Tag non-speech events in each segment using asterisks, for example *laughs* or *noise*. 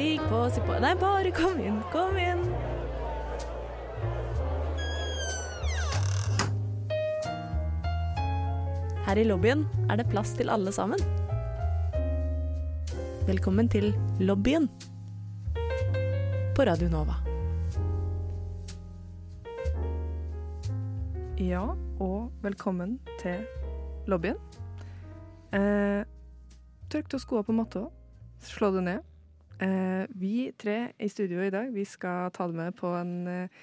Stig på, si på Nei, bare kom inn, kom inn. Her i lobbyen er det plass til alle sammen. Velkommen til lobbyen på Radio Nova. Ja, og velkommen til lobbyen. Eh, tørk til skoene på matta, slå det ned. Eh, vi tre i studio i dag, vi skal ta det med på en eh,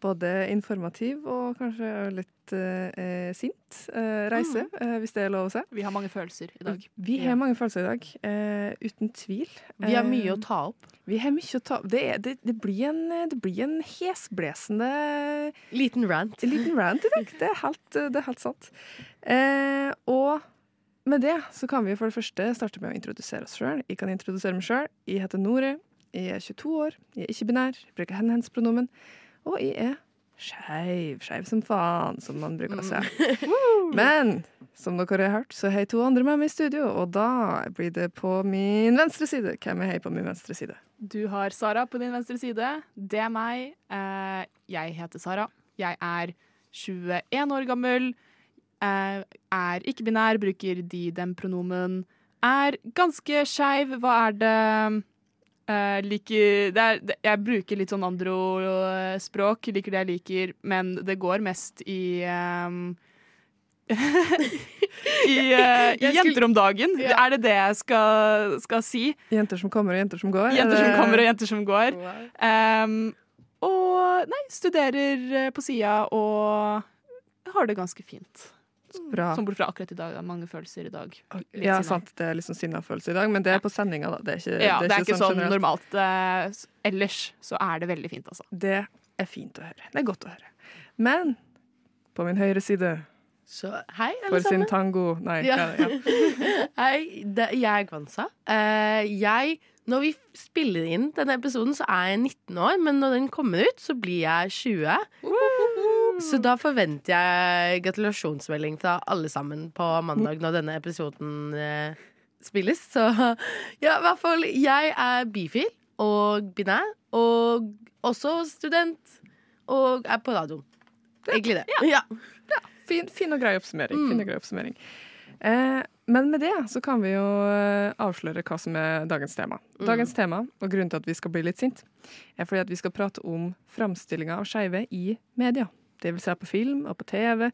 både informativ og kanskje litt eh, sint eh, reise, eh, hvis det er lov å si. Vi har mange følelser i dag. Vi har mange følelser i dag, eh, uten tvil. Vi har mye Eh, å ta opp. Vi har mye å ta Det, er, det, det, blir, en, det blir en hesblesende Liten rant. liten rant i dag. Det er helt, det er helt sant. Eh, og med det så kan vi for det første starte med å introdusere oss sjøl. Jeg kan introdusere meg sjøl. Jeg heter Nore. Jeg er 22 år. Jeg er ikke-binær. Bruker hen-hens-pronomen. Og jeg er skeiv. Skeiv som faen, som man bruker å si. *laughs* Men som dere har hørt, så har jeg to andre med meg i studio, og da blir det på min venstre side. Hvem er jeg på min venstre side? Du har Sara på din venstre side. Det er meg. Eh, jeg heter Sara. Jeg er 21 år gammel. Eh, er ikke-binær, bruker de-dem-pronomen. Er ganske skeiv. Hva er det eh, liker det er, Jeg bruker litt sånn andro-språk. Liker det jeg liker, men det går mest i *laughs* I, eh, i Jeg skulle- jenter om dagen. Ja. Er det det jeg skal, skal si? Jenter som kommer, og jenter som går? Jenter som kommer og jenter som går. Um, og nei, studerer eh, på sida og har det ganske fint. Bra. Som bort fra akkurat i dag. Har mange følelser i dag. Litt Ja, sinna. sant. Det er liksom sinna-følelse i dag, men det er på sendinga, da. Det er ikke, Ja, det er ikke sånn sånn normalt. Eh, ellers så er det veldig fint, altså. Det er fint å høre. Det er godt å høre. Men på min høyre side, Så hei, alle for sammen. sin tango Nei, Ja. ja. Ja. *laughs* Hei, det, jeg er Gwansa. Uh, jeg, når vi spiller inn denne episoden, så er jeg 19 år, men når den kommer ut, så blir jeg 20. Så da forventer jeg gratulasjonsmelding fra alle sammen på mandag når denne episoden eh, spilles. Så ja, i hvert fall. Jeg er bifil og binær, og også student, og er på radioen. Egentlig det. Ja. Fin, fin og grei oppsummering. Mm. Fin og grei oppsummering. Eh, men med det så kan vi jo eh, avsløre hva som er dagens tema. Mm. Dagens tema, og grunnen til at vi skal bli litt sint, er fordi at vi skal prate om framstillinga av skeive i media. Det vil se på film og på TV.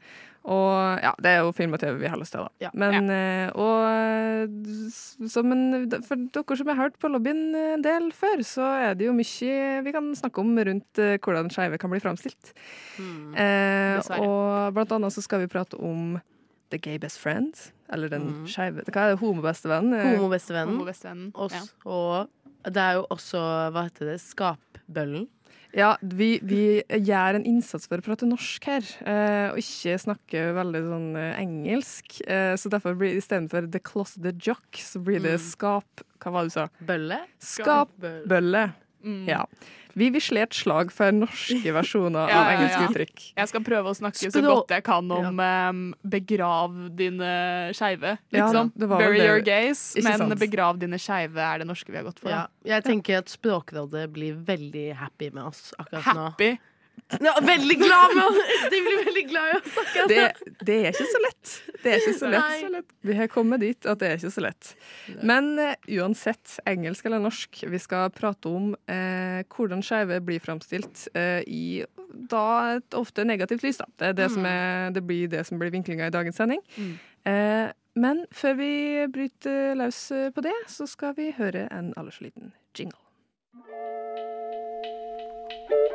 Og ja, det er jo film og TV vi har lyst til, da. Ja. Men ja. og eh, som en, For dere som har hørt på lobbyen en del før, så er det jo mye vi kan snakke om rundt eh, hvordan skeive kan bli framstilt. Mm. Eh, og blant annet så skal vi prate om The Gay Best Friend. Eller den Mm. skeive Hva er det? Homobestevenn? Eh, Homobestevennen. Homobestevennen. Oss, Ja. Og det er jo også, hva heter det, skapbøllen. Ja, vi, vi gjør en innsats for å prate norsk her, eh, og ikke snakke veldig sånn eh, engelsk. Eh, så derfor blir istedenfor The Closeted Jock, så blir det Mm. skap... Hva var det du sa? Bølle? Skapbølle. Mm. Ja. Vi vil slå et slag for norske versjoner *laughs* Ja, av engelske ja. uttrykk. Jeg skal prøve å snakke så godt jeg kan om um, begrav dine skeive, liksom. Bury your gays, men sant? begrav dine skeive er det norske vi har gått for. Ja, jeg tenker at Språkrådet blir veldig happy med oss akkurat nå. Ja, veldig glad med! *laughs* De blir veldig glad i å snakke. Det, det er ikke så lett. Det er ikke så lett. Vi har kommet dit at det er ikke så lett. Men eh, uansett, engelsk eller norsk, vi skal prate om eh, hvordan skeive blir framstilt eh, i da et ofte negativt lys. Da. Det, det, som er, det blir det som blir vinklinga i dagens sending. Mm. Eh, men før vi bryter løs på det, så skal vi høre en aller så liten jingle.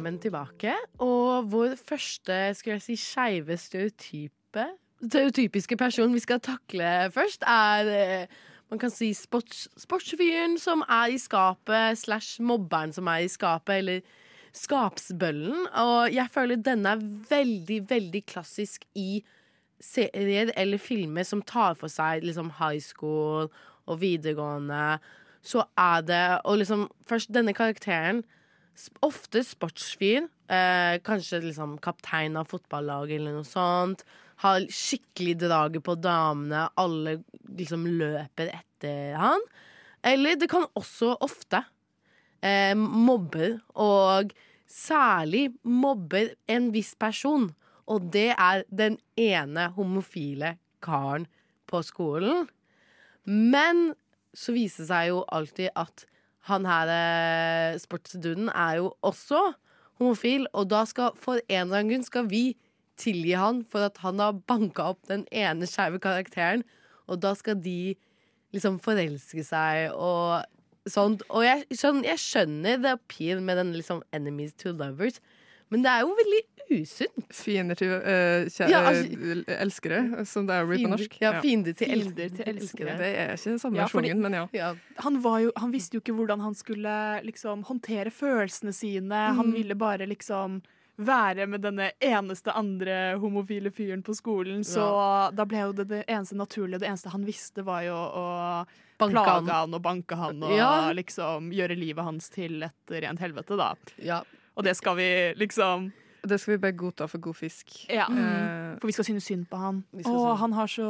Velkommen tilbake. Og vår første skal jeg si, skeive stereotype stereotypiske person vi skal takle først, er eh, man kan si sports, sportsfyren som er i skapet, slash mobberen som er i skapet, eller skapsbøllen. Og jeg føler denne er veldig, veldig klassisk i serier eller filmer som tar for seg liksom high school og videregående. Så er det Og liksom først denne karakteren Ofte sportsfyr. Eh, kanskje liksom kaptein av fotballaget eller noe sånt. Har skikkelig draget på damene. Alle liksom løper etter han. Eller det kan også ofte eh, mobber, og særlig mobber en viss person. Og det er den ene homofile karen på skolen. Men så viser det seg jo alltid at han her eh, sportsduden er jo også homofil, og da skal for en eller annen grunn skal vi tilgi han for at han har banka opp den ene skeive karakteren, og da skal de liksom forelske seg og sånt. Og jeg, sånn, jeg skjønner the appeal med den liksom enemies to lovers, men det er jo veldig usunt. Fiender til uh, kjære Ja, altså- elskere, som det er blitt på norsk. Ja, fiender til, Fiender til elskere. Det er ikke den samme Ja, fordi- versjonen, men ja. Ja. Han, var jo, han visste jo ikke hvordan han skulle liksom håndtere følelsene sine. Han ville bare liksom være med denne eneste andre homofile fyren på skolen. Så da ble jo det det eneste naturlige, det eneste han visste, var jo å banke plage han. han og banke han og Ja. liksom gjøre livet hans til et rent helvete, da. Ja. Og det skal vi liksom Det skal vi bare godta for god fisk. Ja. Mm. For vi skal synes synd på han. Å, han har så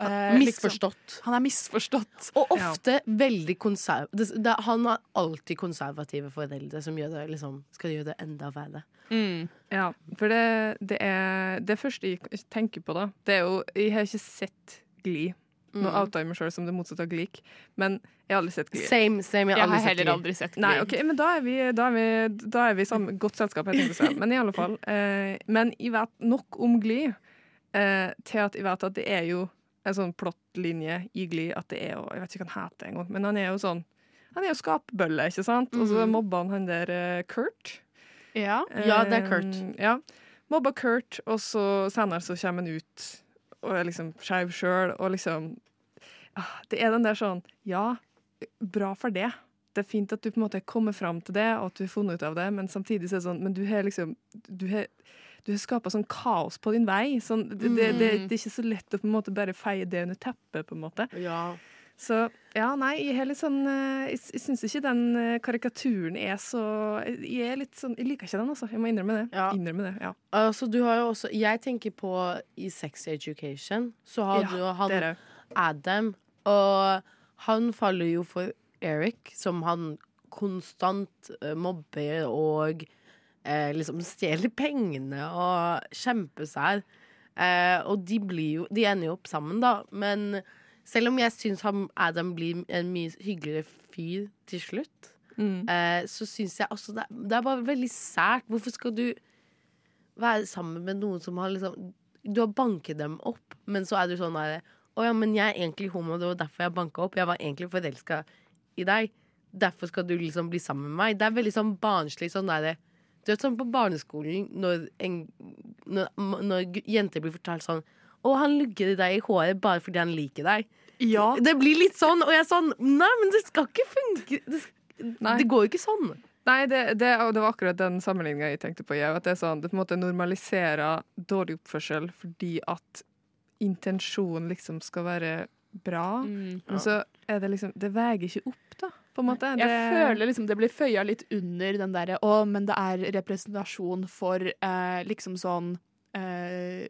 eh, liksom- Misforstått. Han er misforstått. Og ofte veldig konserv... Det, det, han har alltid konservative foreldre som gjør det, liksom, skal gjøre det enda verre. Ja, for det, det er det første jeg tenker på, da. Det er jo Jeg har ikke sett Glee. Nå outa jeg meg sjøl som det motsatte av Gleek, men jeg har aldri sett Glee. Same, same. Jeg, Jeg har heller aldri sett sett Nei, ok, men da er vi, da er vi, da er vi i samme godt selskap. Jeg tenkte jeg. *laughs* Men i alle fall. Eh, men jeg vet nok om Glee eh, til at jeg vet at det er jo en sånn plottlinje i Glee at det er jo Jeg vet ikke hva han heter engang, men han er jo sånn Han er jo skapbølle, ikke sant? Og så Mhm. mobber han han der eh, Kurt. Ja. Ja, det er Kurt. Eh, ja. Mobba Kurt, og så senere så kommer han ut og er liksom skeiv sjøl, og liksom ah, Det er den der sånn Ja, bra for det. Det er fint at du på en måte kommer fram til det, og at du har funnet ut av det, men samtidig så er det sånn Men du har liksom Du har du har skapa sånn kaos på din vei. Sånn, det, det, det, det er ikke så lett å på en måte bare feie det under teppet. på en måte. Ja. Så ja, nei, jeg er litt sånn eh, Jeg, jeg syns ikke den eh, karikaturen er så Jeg er litt sånn Jeg liker ikke den, altså. Jeg må innrømme det. Ja. Innrømme det, ja. Altså, du har jo også Jeg tenker på i Sex Education, så har du jo han. Adam, og han faller jo for Eric, som han konstant eh, mobber og eh, liksom stjeler pengene og kjemper seg. Eh, og de blir jo De ender jo opp sammen, da. Men selv om jeg syns Adam blir en mye hyggeligere fyr til slutt, Mm. eh, så syns jeg også det, det er bare veldig sært. Hvorfor skal du være sammen med noen som har liksom Du har banket dem opp, men så er du sånn der Å ja, men jeg er egentlig homo, det var derfor jeg banka opp. Jeg var egentlig forelska i deg. Derfor skal du liksom bli sammen med meg. Det er veldig sånn barnslig sånn derre Du vet sånn på barneskolen når, en, når, når jenter blir fortalt sånn Å, han lugger deg i håret bare fordi han liker deg. Ja. Det blir litt sånn, og jeg er sånn Nei, men det skal ikke funke. Det, Nei. det går jo ikke sånn. Nei, det, det, og det var akkurat den sammenligninga jeg tenkte på. Jeg, at det, er sånn, det på en måte normaliserer dårlig oppførsel fordi at intensjonen liksom skal være bra. Mm. Men så er det liksom Det veier ikke opp, da, på en måte. Jeg det, føler liksom det blir føya litt under den derre Å, men det er representasjon for eh, liksom sånn eh,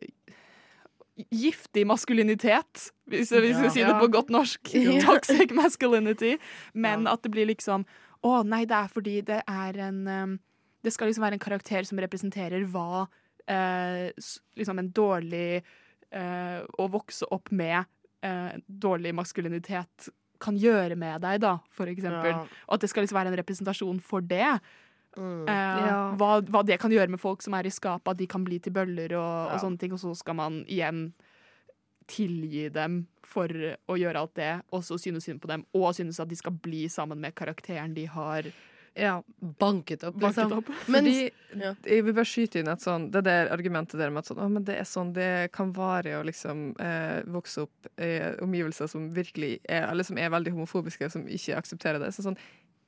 Giftig maskulinitet, hvis, vi skal si det på godt norsk. *laughs* Toxic masculinity. Men at det blir liksom Å, nei, det er fordi det er en Det skal liksom være en karakter som representerer hva eh, liksom en dårlig eh, Å vokse opp med eh, dårlig maskulinitet kan gjøre med deg, da, for eksempel. Ja. Og at det skal liksom være en representasjon for det. Mm. Eh, Ja. hva, hva det kan gjøre med folk som er i skapet, at de kan bli til bøller og, Ja. og sånne ting. Og så skal man igjen tilgi dem for å gjøre alt det, og så synes synd på dem, og synes at de skal bli sammen med karakteren de har Ja, banket opp. Banket Liksom. opp. *laughs* Men fordi ja. jeg vil bare skyte inn et sånn Det der argumentet der med at sånn, å, men det er sånn det kan vare å liksom eh, vokse opp i omgivelser som virkelig er Eller som er veldig homofobiske, som ikke aksepterer det. Så sånn,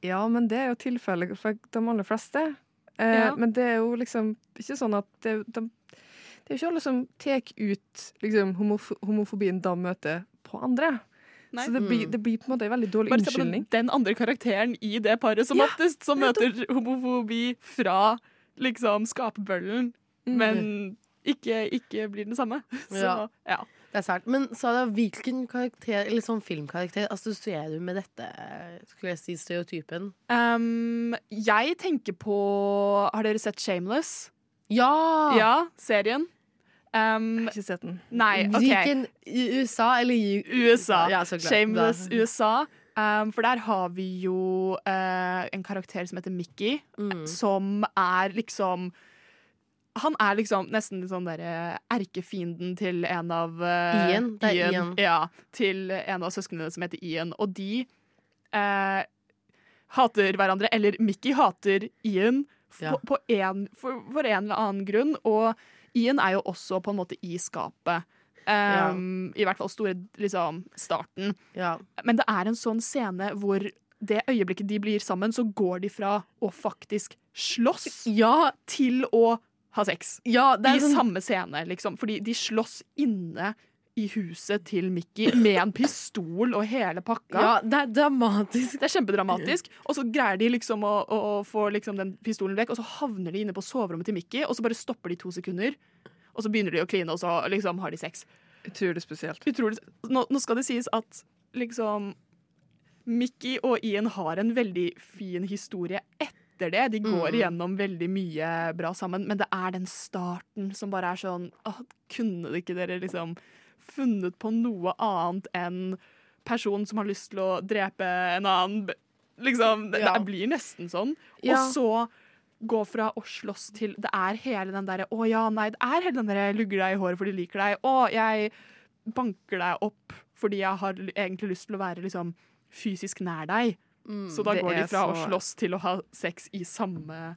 ja, men det er jo tilfellet for de aller fleste. Eh, Ja. Men det er jo liksom ikke sånn at det, de, det er jo ikke alle som tar ut liksom, homof homofobien de møter, på andre. Nei. Så det blir, Mm. det blir på en måte en veldig dårlig Bare se på den, den andre karakteren i det paret som Ja, oftest, som møter homofobi fra liksom skapebøllen, Mm. men ikke, ikke blir den samme. *laughs* Så Ja. ja. Det er sært. Men Sara, hvilken karakter, eller sånn filmkarakter assosierer du med dette skulle jeg si, stereotypen? Um, jeg tenker på Har dere sett Shameless? Ja! Ja, serien. Um, Jeg har ikke sett den. nei, OK. Hvilken i USA eller i USA. Ja, så klart. Shameless Da- USA. Um, for der har vi jo uh, en karakter som heter Mickey, Mm. som er liksom Han er liksom nesten sånn derre erkefienden til en av uh, Ian. Det er Ian. Ja, til en av søsknene som heter Ian. Og de uh, hater hverandre. Eller Mickey hater Ian Ja. på, på en, for, for en eller annen grunn. Og Ian er jo også på en måte i skapet. Um, I hvert fall store liksom, starten. Ja. Men det er en sånn scene hvor det øyeblikket de blir sammen, så går de fra å faktisk slåss ja, til å ha sex. ja, det I sånn samme scene, liksom. Fordi de slåss inne i huset til Mickey med en pistol og hele pakka. Ja, det er dramatisk. Det er kjempedramatisk. Og så greier de liksom å, å, å få liksom den pistolen vekk, og så havner de inne på soverommet til Mickey, og så bare stopper de to sekunder. Og så begynner de å kline, og så liksom har de sex. Utrolig spesielt. Utrolig. Nå, nå skal det sies at liksom Mickey og Ian har en veldig fin historie etter det. De går Mm. igjennom veldig mye bra sammen, men det er den starten som bare er sånn åh, Kunne det ikke dere liksom funnet på noe annet enn person som har lyst til å drepe en annen? Liksom, det, Ja. det blir nesten sånn. Ja. Og så gå fra å slåss til Det er hele den derre Å ja, nei, det er hele den derre lugger deg i håret fordi de liker deg. Å, jeg banker deg opp fordi jeg har egentlig lyst til å være liksom fysisk nær deg. Så da går de fra fra å slåss til å ha sex i samme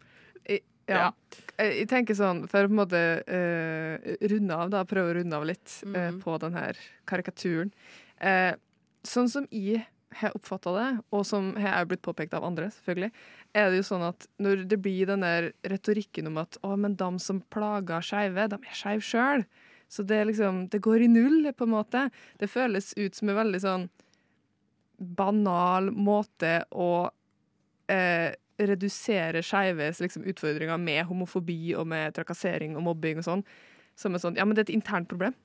Ja. Ja. Jeg jeg tenker sånn, for å på en måte uh, runde av, da, prøve å runde av litt mm. Mhm. på den her karikaturen. Uh, sånn som jeg har oppfatta det, og som har også blitt påpekt av andre, selvfølgelig, er det jo sånn at når det blir den der retorikken om at å, men de som plager skeive, de er skeive sjøl. Så det liksom Det går i null, på en måte. Det føles ut som en veldig sånn banal måte å eh, redusere skeives liksom, utfordringer med homofobi og med trakassering og mobbing og sånn. Som er sånn Ja, men det er et internt problem.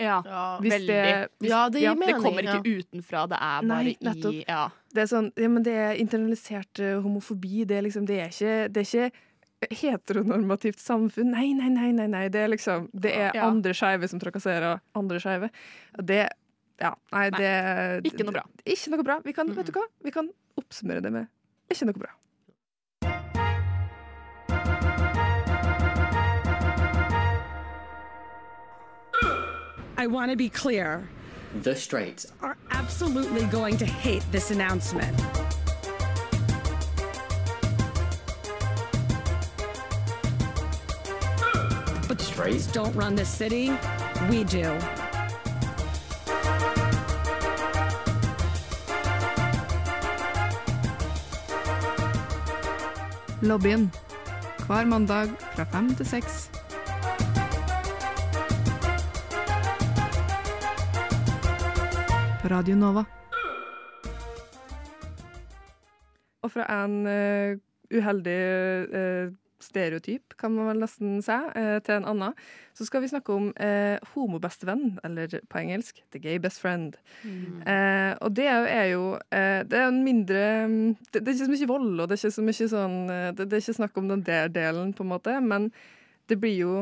Ja. Ja, Hvis Veldig. det, hvis, ja det gir ja, Det kommer kommer ja. ikke utenfra, det er bare Nei, i. Ja. det er sånn Ja, men det er internalisert eh, homofobi. Det er liksom Det er ikke, det er ikke heteronormativt samfunn. Nei, nei, nei, nei, nei. Det er liksom Det er andre skeive som trakasserer andre skeive. Det Ja, nei, Nei, det Ikke noe bra. Ikke noe bra. Vi kan, vet du hva? Vi kan oppsummere det med ikke noe bra. I want to be clear. The straights Are absolutely going to hate this announcement. But the straights don't run this city. We do. Lobbyen. Hver mandag fra fem til seks. På Radio Nova. Og fra en uh, uheldig eh, stereotyp, kan man vel nesten si, eh, til en annen, så skal vi snakke om eh, homobestevenn, eller på engelsk the gay best friend. Eh, og det er jo, eh, Det er en mindre mm, det, det er ikke så mye vold, og det er ikke så mye sånn eh, det, det er ikke snakk om den der delen, på en måte, men det blir jo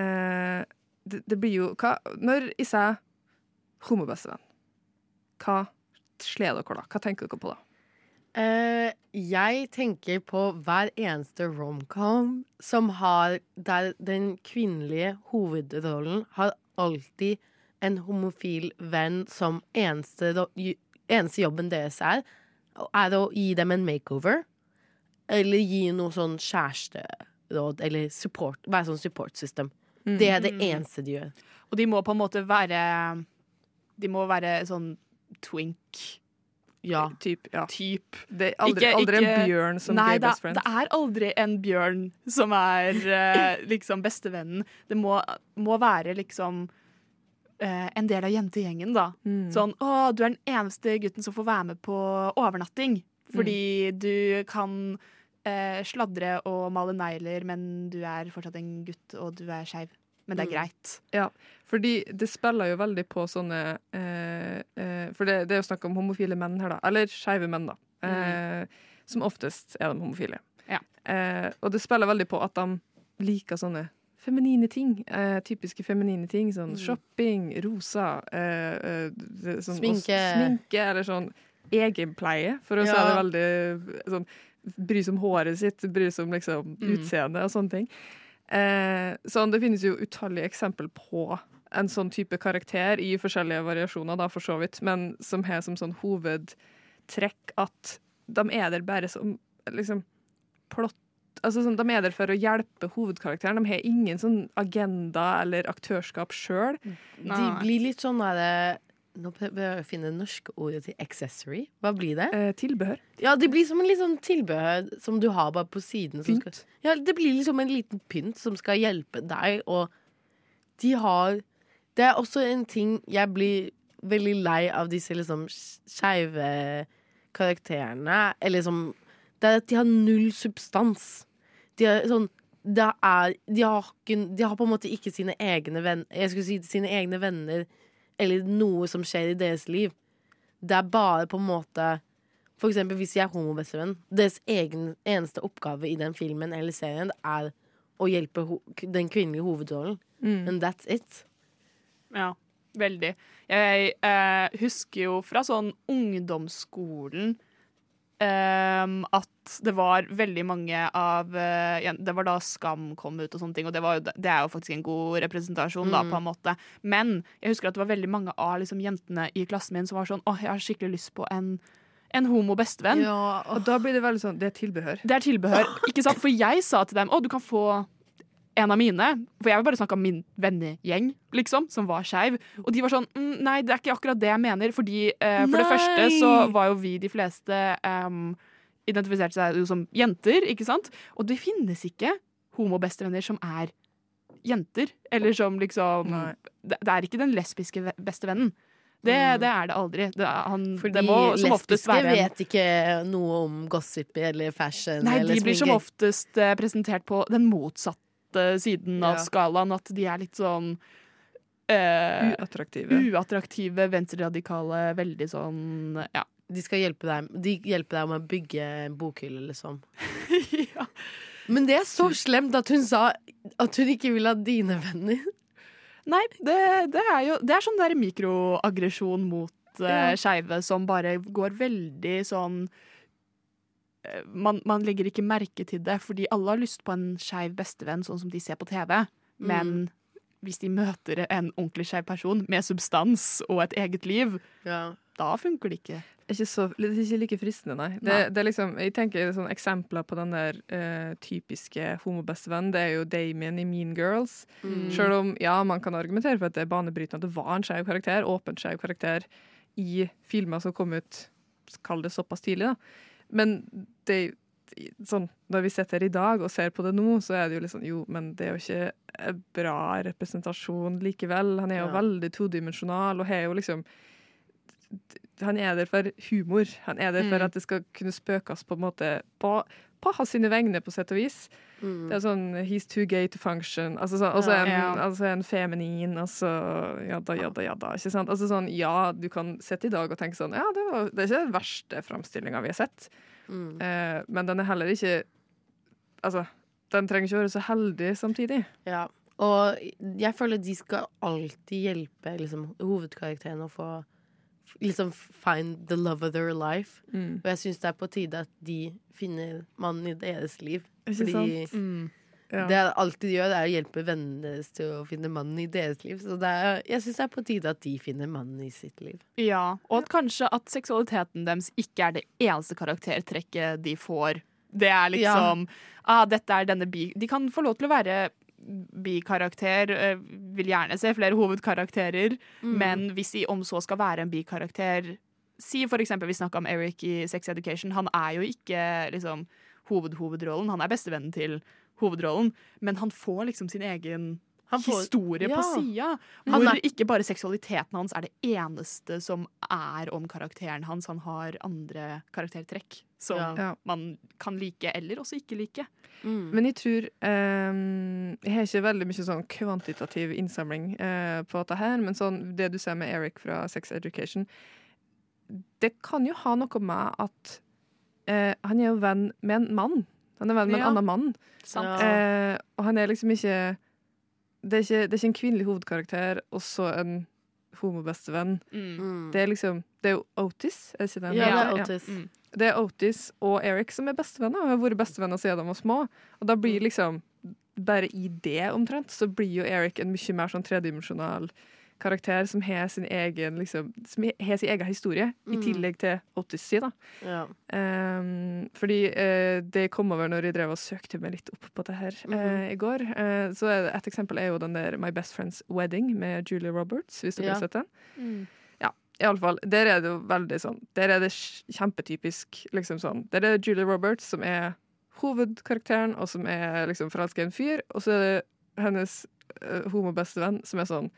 eh, det, det blir jo hva, Når jeg sier homobestevenn, hva slår dere da? Hva tenker dere på da? Eh, jeg tenker på hver eneste romcom som har Der den kvinnelige hovedrollen har alltid en homofil venn som eneste, eneste jobben deres er, er å gi dem en makeover. Eller gi noe sånn kjæresteråd, eller support. Være sånn support system. Det er det Mm. eneste de gjør. Og de må på en måte være De må være sånn twink-type. Ja. Typ, ja. Det er aldri, Ikke- aldri ikke- en bjørn som Nei, gay best friend. det er aldri en bjørn som er uh, *laughs* liksom bestevennen. Det må, må være liksom uh, en del av jentegjengen, da. Mm. Sånn 'Å, du er den eneste gutten som får være med på overnatting'. Fordi Mm. du kan uh, sladre og male negler, men du er fortsatt en gutt, og du er skeiv. Men det er Mm. greit. Ja, fordi det spiller jo veldig på sånne eh, eh, For det, det er jo snakk om homofile menn her, da. Eller skeive menn, da. Eh, Som oftest er de homofile. Ja. Eh, og det spiller veldig på at de liker sånne feminine ting. Eh, typiske feminine ting. Sånn Mm. shopping, rosa eh, eh, sånn, Sminke. sminke. Eller sånn egenpleie, for å si det veldig sånn Bry seg om håret sitt, bry seg om liksom, Mm. utseendet og sånne ting. Eh, sånn, det finnes jo utallige eksempel på en sånn type karakter i forskjellige variasjoner, da, for så vidt, men som har som sånn hovedtrekk at de er der bare som liksom plott Altså sånn, De er der for å hjelpe hovedkarakteren. De har ingen sånn agenda eller aktørskap sjøl. De blir litt sånn derre Nå prøver jeg å finne det norske ordet til accessory. Hva blir det? Eh, tilbehør. Ja, det blir som en sånn tilbehør som du har bare på siden. Som skal, ja, det blir liksom en liten pynt som skal hjelpe deg, og de har Det er også en ting jeg blir veldig lei av disse liksom skeive karakterene. Eller som Det er at de har null substans. De er sånn er, de, har de har på en måte ikke sine egne venner Jeg skulle si sine egne venner eller noe som skjer i deres liv. Det er bare på en måte For eksempel hvis jeg er homobestevenn. Deres egen, eneste oppgave i den filmen eller serien er å hjelpe den kvinnelige hovedrollen. Mm. And that's it. Ja, veldig. Jeg eh, husker jo fra sånn ungdomsskolen at det var veldig mange av eh, Det var da Skam kom ut og sånne ting, og det, var, det er jo faktisk en god representasjon, da, Mm. på en måte. Men jeg husker at det var veldig mange av liksom, jentene i klassen min som var sånn Åh, jeg har skikkelig lyst på en, en homo bestevenn. Ja, Og da blir det veldig sånn Det er tilbehør. Det er tilbehør. Ikke sant? For jeg sa til dem å, du kan få en av mine. For jeg vil bare snakke om min vennegjeng, liksom, som var skeiv. Og de var sånn mm, Nei, det er ikke akkurat det jeg mener. Fordi eh, for det første så var jo vi de fleste um, identifiserte seg jo som jenter, ikke sant? Og det finnes ikke homobestevenner som er jenter. Eller som liksom det, det er ikke den lesbiske bestevennen. Det, Mm. det er det aldri. Det, han, Fordi det må som oftest være en vet ikke noe om gossip eller fashion. Nei, eller de blir som oftest eh, presentert på den motsatte siden av skalaen. At de er litt sånn eh, Uattraktive. uattraktive, venstreradikale, veldig sånn ja. De skal hjelpe deg, de hjelper deg med å bygge en bokhylle, liksom. *laughs* ja. Men det er så slemt at hun sa at hun ikke vil ha dine venner. Nei, det, det er jo Det er sånn der mikroaggresjon mot uh, skeive som bare går veldig sånn eh, man, man legger ikke merke til det, fordi alle har lyst på en skeiv bestevenn, sånn som de ser på TV. Men hvis de møter en ordentlig skeiv person med substans og et eget liv, Ja. da funker det ikke. ikke, så, det er ikke like fristende, nei. Det, Nei. det er liksom, jeg tenker sånn, eksempler på den der uh, typiske homobestevennen. Det er jo Damien i Mean Girls. Mm. Selv om ja, man kan argumentere for at det er banebrytende at det var en skeiv karakter, åpent skeiv karakter, i filmer som kom ut kall det såpass tidlig. da. Men det, sånn, når vi sitter her i dag og ser på det nå, så er det jo liksom Jo, men det er jo ikke bra representasjon likevel. Han er jo Ja. veldig todimensjonal og har jo liksom Han er der for humor. Han er der for Mm. at det skal kunne spøkes på en måte på, hans sine vegne, på sett og vis. Mm. Det er sånn He's too gay to function. Altså så, også en, Ja. altså en feminin, altså jadda, jadda, jadda. Ikke sant? Altså sånn, ja, du kan sitte i dag og tenke sånn Ja, det, var, det er ikke den verste framstillinga vi har sett, Mm. eh, men den er heller ikke Altså, den trenger ikke å være så heldig samtidig. Ja. Og jeg føler de skal alltid hjelpe liksom, hovedkarakteren å få Liksom find the love of their life. Mm. Og jeg syns det er på tide at de finner mannen i deres liv. Ikke Fordi sant? Ja. det alt de gjør, er å hjelpe vennene deres til å finne mannen i deres liv. Så det er, jeg syns det er på tide at de finner mannen i sitt liv. Ja, og at kanskje at seksualiteten deres ikke er det eneste karaktertrekket de får Det er liksom ah, Dette er denne bi... De kan få lov til å være bikarakter. eh, Vil gjerne se flere hovedkarakterer. Mm. Men hvis de om så skal være en bikarakter Si for eksempel vi snakka om Eric i Sex Education. Han er jo ikke liksom hovedhovedrollen. Han er bestevennen til hovedrollen, men han får liksom sin egen Han får- historie ja. på sida. Hvor er- ikke bare seksualiteten hans er det eneste som er om karakteren hans. Han har andre karaktertrekk som Ja. Man kan like eller også ikke like. Mm. Men jeg tror ehm, Jeg har ikke veldig mye sånn kvantitativ innsamling eh, på dette her, men sånn, det du ser med Eric fra Sex Education Det kan jo ha noe med at eh, han er jo venn med en mann. Han er venn med Ja. en annen mann. Ja. Eh, og han er liksom ikke det er ikke, det er ikke en kvinnelig hovedkarakter og så en homobestevenn. Mm. Mm. Det er liksom Det er jo Otis. Er det ikke det? Ja, det er Otis. Ja. Det er Otis og Eric som er bestevenner, og har vært bestevenner siden de var små. Og da blir liksom Bare i det, omtrent, så blir jo Eric en mye mer sånn tredimensjonal karakter som har sin egen liksom, Som har sin egen historie, i Mm. tillegg til Odyssey. da. Ja. Um, fordi uh, det kom over når jeg drev og søkte meg litt opp på det her eh, i går. Uh, så et eksempel er jo den der My Best Friend's Wedding med Julie Roberts, hvis dere Ja. har sett den. Mm. I alle fall, Der er det jo veldig sånn Der er det kjempetypisk liksom sånn. Der er det Julie Roberts som er hovedkarakteren, og som er liksom forelska i en fyr. Og så er det hennes uh, homobestevenn som er sånn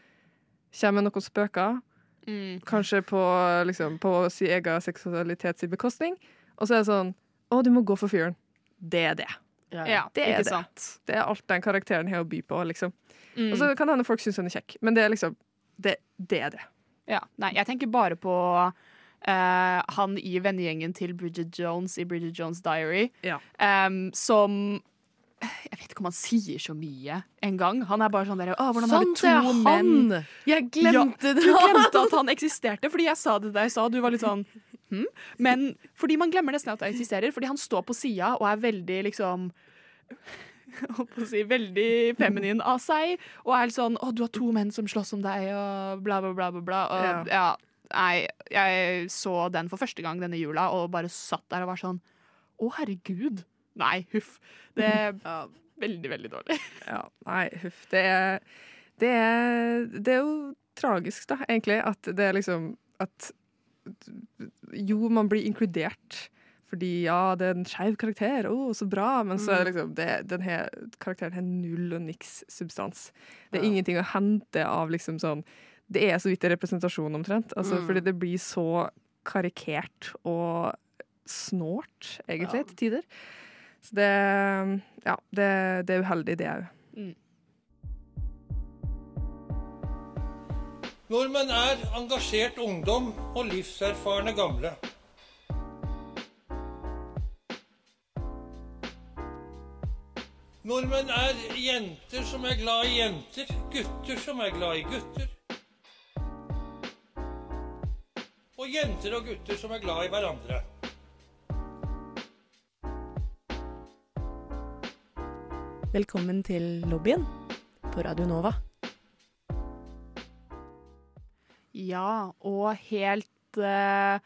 Kommer med noen spøker, Mm. kanskje på, liksom, på sin egen seksualitet sin bekostning. Og så er det sånn Å, du må gå for fyren. Det er det. Ja. Ja, Det er ikke det. sant. Det er alt den karakteren har å by på, liksom. Mm. Og så kan det hende folk syns hun er kjekk, men det er liksom Det, det er det. Ja, nei, jeg tenker bare på Uh, han i vennegjengen til Bridget Jones i Bridget Jones' Diary, Ja. Um, som Jeg vet ikke om han sier så mye engang. Han er bare sånn der hvordan Sånn er ser det to menn han! Jeg glemte Du det! glemte at han eksisterte, fordi jeg sa det da jeg sa Du var litt sånn hm? Men fordi man glemmer nesten at han eksisterer, fordi han står på sida og er veldig liksom holdt å si, veldig feminin av seg, og er litt sånn 'Å, du har to menn som slåss om deg', og bla, bla, bla. bla, bla. Og, ja. Nei, jeg så den for første gang denne jula, og bare satt der og var sånn 'Å, herregud'. Nei, huff. Det er *laughs* veldig, veldig dårlig. *laughs* Ja, nei, huff. Det er, det er Det er jo tragisk, da, egentlig, at det er liksom At jo, man blir inkludert. Fordi ja, det er en skeiv karakter, å, så bra. Men så er det liksom det, den her, karakteren har null og niks substans. Det er Ja. ingenting å hente av liksom sånn Det er så vidt en representasjon, omtrent. Altså, Mm. Fordi det blir så karikert og snålt, egentlig, Ja. til tider. Så det Ja, det, det er uheldig, det òg. Nordmenn er engasjert ungdom og livserfarne gamle. Nordmenn er jenter som er glad i jenter, gutter som er glad i gutter. Og jenter og gutter som er glad i hverandre. Velkommen til lobbyen på Radio Nova. Ja, og helt eh,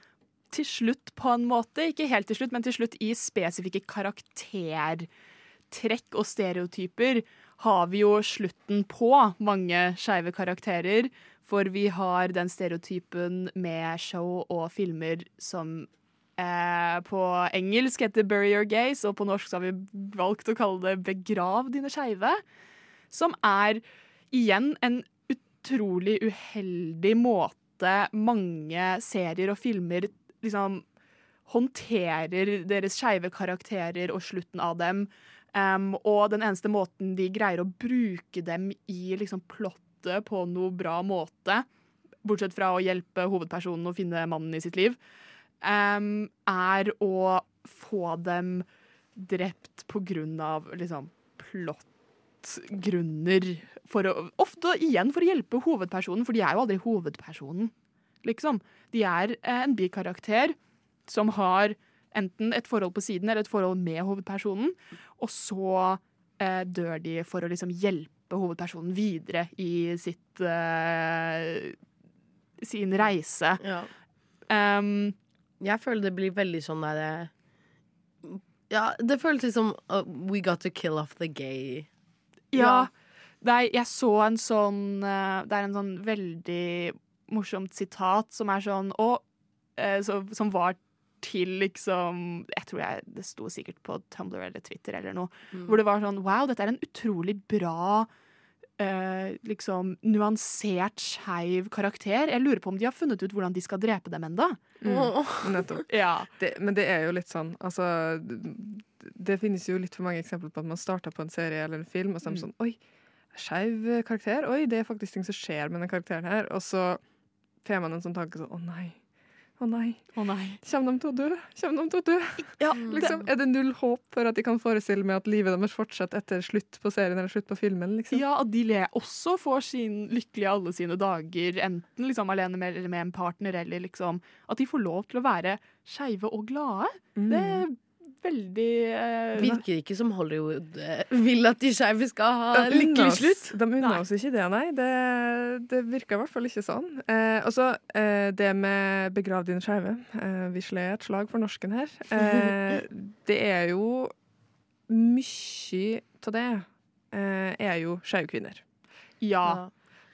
til slutt, på en måte. Ikke helt til slutt, men til slutt i spesifikke karaktertrekk og stereotyper har vi jo slutten på mange skeive karakterer. For vi har den stereotypen med show og filmer som eh, på engelsk heter 'Bury Your Gaze', og på norsk har vi valgt å kalle det 'Begrav dine skeive'. Som er igjen en utrolig uheldig måte mange serier og filmer liksom håndterer deres skeive karakterer og slutten av dem. Um, og den eneste måten de greier å bruke dem i liksom plottet på noe bra måte, bortsett fra å hjelpe hovedpersonen å finne mannen i sitt liv, um, er å få dem drept på grunn av liksom plottgrunner. For å, ofte igjen for å hjelpe hovedpersonen, for de er jo aldri hovedpersonen. Liksom. De er eh, en bikarakter som har enten et forhold på siden eller et forhold med hovedpersonen, og så eh, dør de for å liksom hjelpe hovedpersonen videre i sitt eh, sin reise. Ja. Um, Jeg føler det blir veldig sånn derre Ja, det føltes litt som uh, We got to kill off the gay. Ja. Nei, jeg så en sånn eh, Det er en sånn veldig morsomt sitat som er sånn Å, eh, så, som var til liksom Jeg tror jeg, det sto sikkert på Tumblr eller Twitter eller noe. Hvor det var sånn Wow, dette er en utrolig bra eh, liksom nuansert, skeiv karakter. Jeg lurer på om de har funnet ut hvordan de skal drepe dem enda. *laughs* Nettopp. Ja. Det, men det er jo litt sånn altså, Det finnes jo litt for mange eksempler på at man starter på en serie eller en film, og så er man sånn Oi, skeiv karakter. Oi, det er faktisk ting som skjer med den karakteren her. Og så får man en sånn tanke sånn Å nei. Å nei. Å nei. Kommer de til å dø? Kommer de til å dø? Ja, Liksom, er det null håp for at de kan forestille meg at livet deres fortsetter etter slutt på serien eller slutt på filmen? Liksom? Ja, at de også får sin lykkelige alle sine dager, enten liksom alene med, eller med en partner, eller liksom At de får lov til å være skeive og glade. Mm. Det veldig eh, Virker ikke som Hollywood eh, vil at de skeive skal ha lykkelig slutt. De unner oss ikke det, nei. Det, det virker i hvert fall ikke sånn. Eh, og så eh, det med 'begrav dine skeive'. Eh, vi slår et slag for norsken her. Eh, *laughs* det er jo Mye av det eh, er jo skeive kvinner. Ja.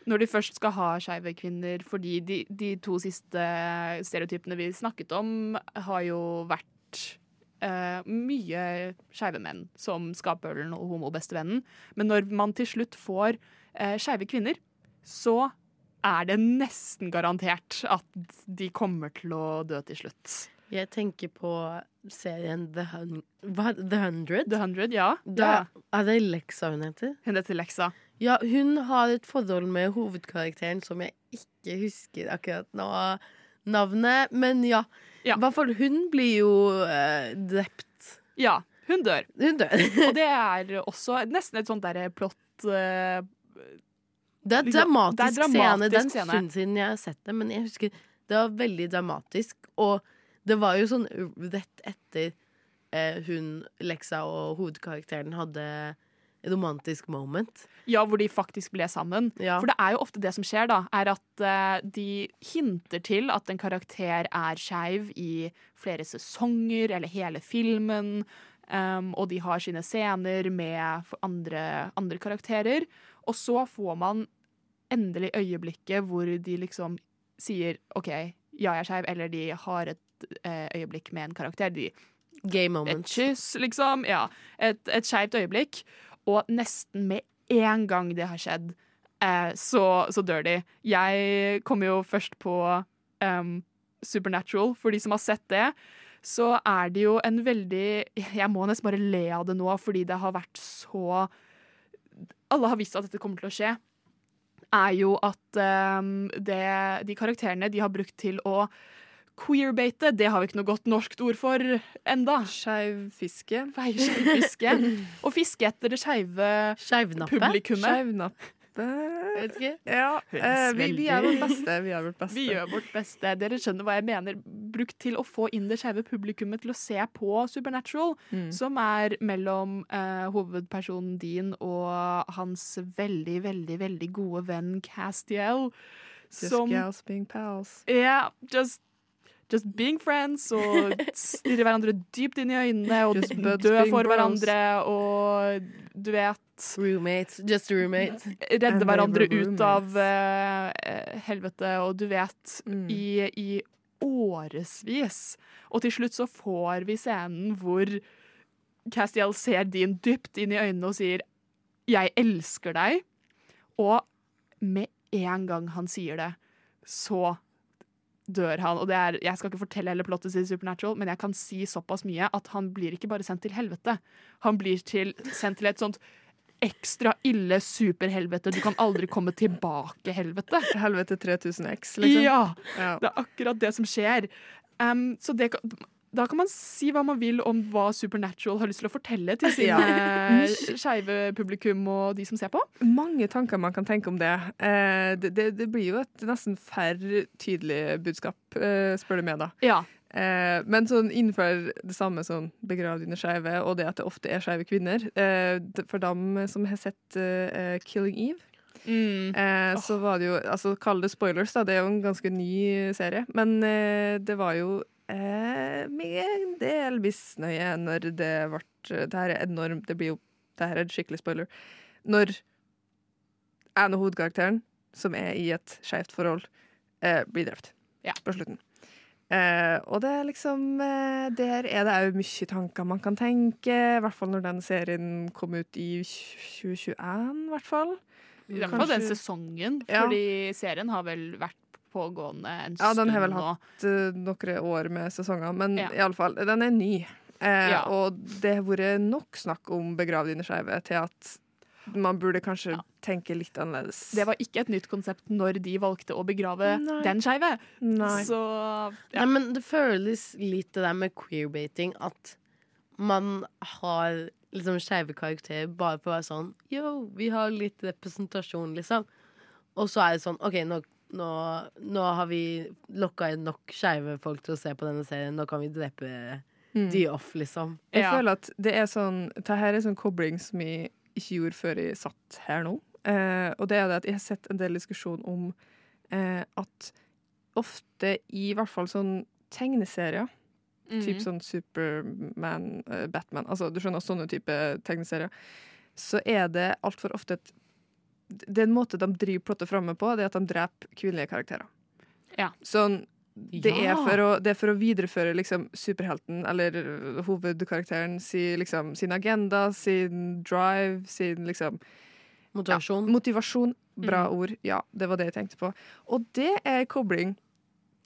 Når de først skal ha skeive kvinner, fordi de, de to siste stereotypene vi snakket om, har jo vært eh, mye skeive menn som skapølen og homobestevennen. Men når man til slutt får uh, skeive kvinner, så er det nesten garantert at de kommer til å dø til slutt. Jeg tenker på serien The, Hun The Hundred. The Hundred, ja. Da, er det Lexa hun heter? Hun heter Lexa. Ja, hun har et forhold med hovedkarakteren som jeg ikke husker akkurat nå navnet, men ja. Ja. I hvert fall hun blir jo eh, drept. Ja, hun dør. Hun dør. Og det er også nesten et sånt derre plott eh, Det er Liksom, dramatisk, det er dramatisk scene. Den en scene. stund siden jeg har sett det, men jeg husker det var veldig dramatisk. Og det var jo sånn rett etter eh, hun, Lexa og hovedkarakteren hadde romantisk moment. Ja, hvor de faktisk ble sammen. Ja. For det er jo ofte det som skjer, da, er at uh, de hinter til at en karakter er skeiv i flere sesonger eller hele filmen. Um, og de har sine scener med andre, andre karakterer. Og så får man endelig øyeblikket hvor de liksom sier OK, ja, jeg er skeiv, eller de har et uh, øyeblikk med en karakter. De Gay et moment. kyss, liksom. Ja, et, et skeivt øyeblikk. Og nesten med en gang det har skjedd, eh, så, så dør de. Jeg kommer jo først på um, Supernatural, for de som har sett det. Så er det jo en veldig Jeg må nesten bare le av det nå, fordi det har vært så Alle har visst at dette kommer til å skje. Er jo at um, det, de karakterene de har brukt til å queerbate, det har vi ikke noe godt norskt ord for enda. Skeiv fiske. Fiske. *laughs* Og fiske etter det skeive publikummet. Skeivnappe. Vet ikke. Ja, eh, vi, vi er vårt beste. Vi er vårt beste. Vi gjør vårt beste. Dere skjønner hva jeg mener. Brukt til å få inn det skeive publikummet til å se på Supernatural, Mm. som er mellom eh, hovedpersonen din og hans veldig, veldig, veldig gode venn Castiel. Just Som gals being pals. Ja, just, just being friends og *laughs* stirre hverandre dypt inn i øynene og dø for hverandre og du vet Roommates. Just a roommate. redde hverandre ut av roommates. eh, helvete, og du vet, Mm. i, i årevis. Og til slutt så får vi scenen hvor Castiel ser Dean dypt inn i øynene og sier 'jeg elsker deg', og med en gang han sier det, så dør han. Og det er, jeg skal ikke fortelle hele plottet til Supernatural, men jeg kan si såpass mye at han blir ikke bare sendt til helvete. Han blir til, sendt til et sånt ekstra ille superhelvete. Du kan aldri komme tilbake, helvete. Helvete 3000X, liksom. Ja, Ja. det er akkurat det som skjer. Um, så det, kan- da kan man si hva man vil om hva Supernatural har lyst til å fortelle til sine Ja. skeive publikum og de som ser på. Mange tanker man kan tenke om det. Eh, det, det. Det blir jo et nesten færre tydelig budskap, eh, spør du meg, da. Ja. Eh, men sånn innenfor det samme sånn begrav dine skeive, og det at det ofte er skeive kvinner eh, For dem som har sett eh, Killing Eve, Mm. eh, så var det jo altså Kall det spoilers, da. Det er jo en ganske ny serie. Men eh, det var jo eh, med en del misnøye når det ble Det her er enormt, det blir jo Det her er en skikkelig spoiler. Når en av hovedkarakteren, som er i et skeivt forhold, eh, blir drept Ja. på slutten. Eh, og det er liksom eh, Der er det òg mye tanker man kan tenke, i hvert fall når den serien kom ut i 2021, i hvert fall. I hvert fall den sesongen, sesongen, Ja. fordi serien har vel vært pågående en Ja, den har vel nå. hatt uh, noen år med sesonger, men Ja. i alle fall, den er ny. Eh, Ja. Og det har vært nok snakk om Begrav dine skeive til at man burde kanskje Ja. tenke litt annerledes. Det var ikke et nytt konsept når de valgte å begrave Nei. den skeive. Nei. Så ja. Nei, men det føles litt det der med queerbaiting at man har liksom skeive karakterer bare for å være sånn Yo, vi har litt representasjon, liksom. Og så er det sånn OK, nå, nå, nå har vi lokka inn nok skeive folk til å se på denne serien. Nå kan vi drepe Mm. de off, liksom. Jeg Ja. føler at det er sånn Det her er sånn kobling som jeg ikke gjorde før jeg satt her nå. Eh, og det er det at jeg har sett en del diskusjon om eh, at ofte i hvert fall sånn tegneserier Mm. Typ sånn Superman, eh, Batman Altså, du skjønner, sånne type tegneserier. Så er det altfor ofte et Det er en måte de driver plottet framme på, det er at de dreper kvinnelige karakterer. Ja. Sånn det, Ja. er for å, det er for å videreføre liksom, superhelten, eller øh, hovedkarakteren, si, liksom, sin agenda, sin drive, sin liksom Motivasjon. Motivasjon. Bra Mm. ord. Ja, det var det jeg tenkte på. Og det er en kobling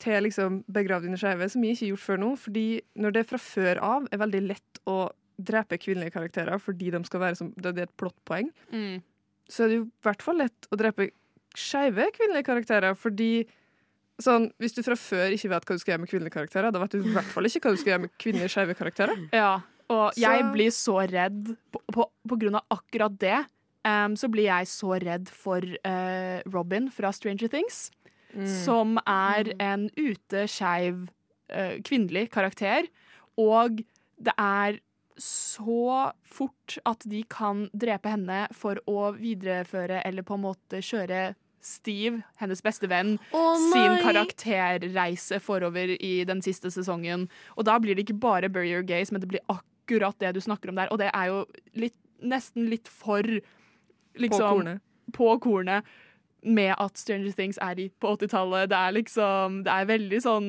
til liksom Begrav dine skeive, som jeg ikke har gjort før nå. Fordi når det fra før av er veldig lett å drepe kvinnelige karakterer fordi de skal være som, det er et plottpoeng, Mm. Så er det jo i hvert fall lett å drepe skeive kvinnelige karakterer. Fordi sånn, hvis du fra før ikke vet hva du skal gjøre med kvinnelige karakterer, da vet du i hvert fall ikke hva du skal gjøre med kvinnelige skeive karakterer. Ja, og Så- jeg blir så redd på, på, på grunn av akkurat det. Um, så blir jeg så redd for uh, Robin fra Stranger Things, Mm. som er en ute skeiv uh, kvinnelig karakter. Og det er så fort at de kan drepe henne for å videreføre eller på en måte kjøre Steve, hennes beste venn, oh sin karakterreise forover i den siste sesongen. Og da blir det ikke bare Bury Your Gaze, men det blir akkurat det du snakker om der. Og det er jo litt, nesten litt for På liksom, kornet. på kornet med at Stranger Things er i på 80-tallet. Det er liksom Det er veldig sånn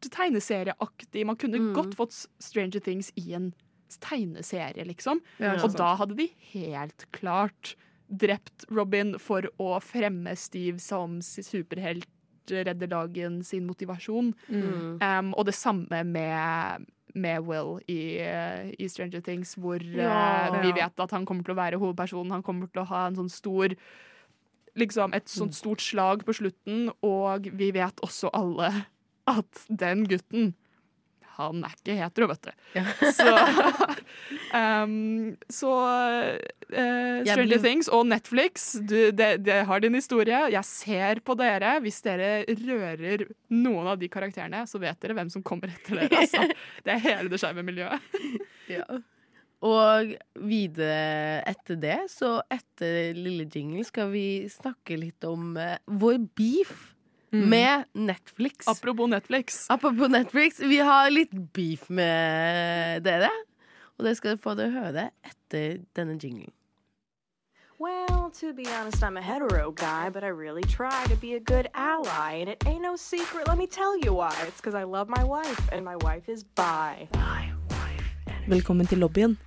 superhelt-tegneserieaktig. Man kunne Mm. godt fått Stranger Things i en tegneserie, liksom. Ja, Og sant? da hadde de helt klart drept Robin for å fremme Steve som superhelt, redder dagen, sin motivasjon. Mm. Um, og det samme med, med Will i, eh, i Stranger Things, hvor ja, Ja. vi vet at han kommer til å være hovedpersonen. Han kommer til å ha en sånn stor Liksom et Mm. sånt stort slag på slutten, og vi vet også alle at den gutten han er ikke hetero, vet du. Ja. Så, um, *laughs* så uh, Stranger Things og Netflix, du, det, det har din historie. Jeg ser på dere. Hvis dere rører noen av de karakterene, så vet dere hvem som kommer etter dere. Altså. *laughs* Det er hele det skeive miljøet. *laughs* Ja. Og videre etter det, så etter lille jingle, skal vi snakke litt om uh, vår beef med Netflix. Apropos Netflix. Apropos Netflix, vi har litt beef med dere. Og det skal dere få dere høre etter denne jinglen. Well, to be honest, I'm a hetero guy, but I really try to be a good ally. And it ain't no secret, let me tell you why. It's because I love my wife, and my wife is bi. Velkommen til lobbyen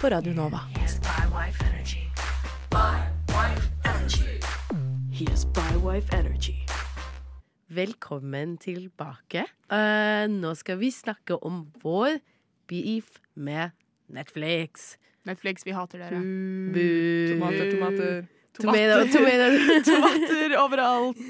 på Radio Nova. He has bywife energy. Velkommen tilbake. Uh, nå skal vi snakke om vår beef med Netflix. Netflix, vi hater dere. Tomater, Tomater, tomater. Tomater, tomato. *laughs* Tomater overalt.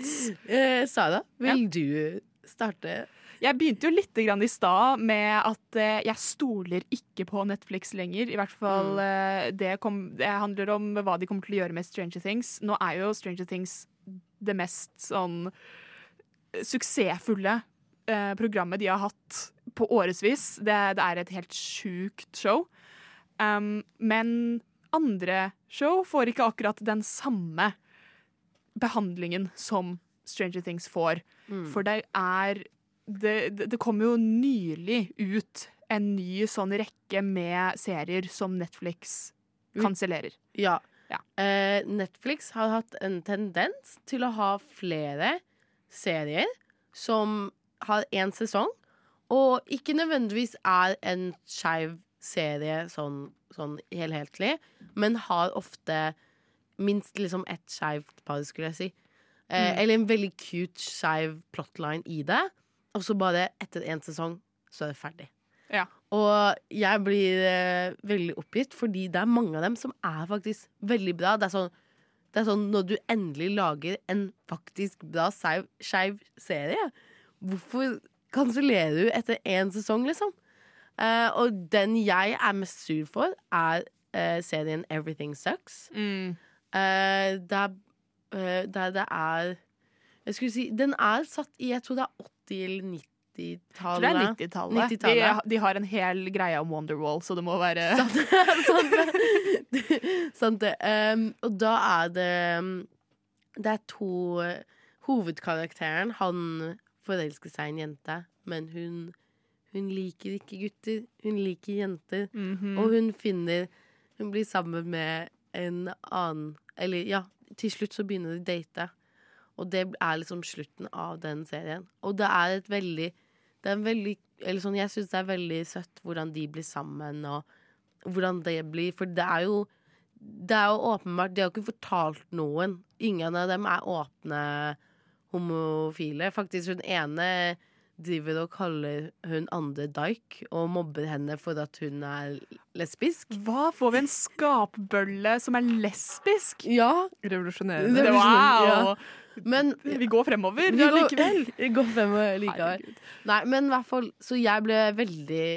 Uh, Sara, vil du starte? Jeg begynte jo litt grann i stad med at eh, jeg stoler ikke på Netflix lenger. I hvert fall mm. det, kom, det handler om hva de kommer til å gjøre med Stranger Things. Nå er jo Stranger Things det mest sånn eh, suksessfulle eh, programmet de har hatt på årevis. Det, det er et helt sjukt show. Um, men andre show får ikke akkurat den samme behandlingen som Stranger Things får. Mm. For det er det, det, det kom jo nylig ut en ny sånn rekke med serier som Netflix kansellerer. Ja. Ja. Eh, Netflix har hatt en tendens til å ha flere serier som har én sesong, og ikke nødvendigvis er en skeiv serie sånn, sånn helhetlig, men har ofte minst liksom ett skeivt par, skulle jeg si. Eh, Eller en veldig cute skeiv plotline i det, og så bare etter én sesong så er det ferdig. Ja. Og jeg blir eh, veldig oppgitt, fordi det er mange av dem som er faktisk veldig bra. Det er sånn, det er sånn når du endelig lager en faktisk bra skeiv serie, hvorfor kansellerer du etter én sesong, liksom? Eh, og den jeg er mest sur for, er eh, serien Everything Sucks. Mm. Eh, der, eh, der det er Jeg skulle si Den er satt i Jeg tror det er 80- eller Jeg tror det 90-tallet. er 90-tallet. 90-tallet. de, de har en hel greie om Wonderwall, så det må være *laughs* Sant det. Sant det. Um, og da er det Det er to Hovedkarakteren, han forelsker seg i en jente, men hun, hun liker ikke gutter. Hun liker jenter. Mhm. Og hun finner Hun blir sammen med en annen Eller ja, til slutt så begynner de å date. Og det er liksom slutten av den serien. Og det er et veldig Det er veldig Eller sånn, jeg syns det er veldig søtt hvordan de blir sammen, og hvordan det blir For det er jo Det er jo åpenbart De har ikke fortalt noen. Ingen av dem er åpne homofile. Faktisk hun ene driver og kaller hun andre Dyke og mobber henne for at hun er lesbisk. Hva? Får vi en skapbølle som er lesbisk? Ja, Revolusjonerende. Det- Wow! Men *laughs* Vi går fremover Vi vi går-. *laughs* Vi går fremover likevel. Herregud. Nei, men i hvert fall Så jeg ble veldig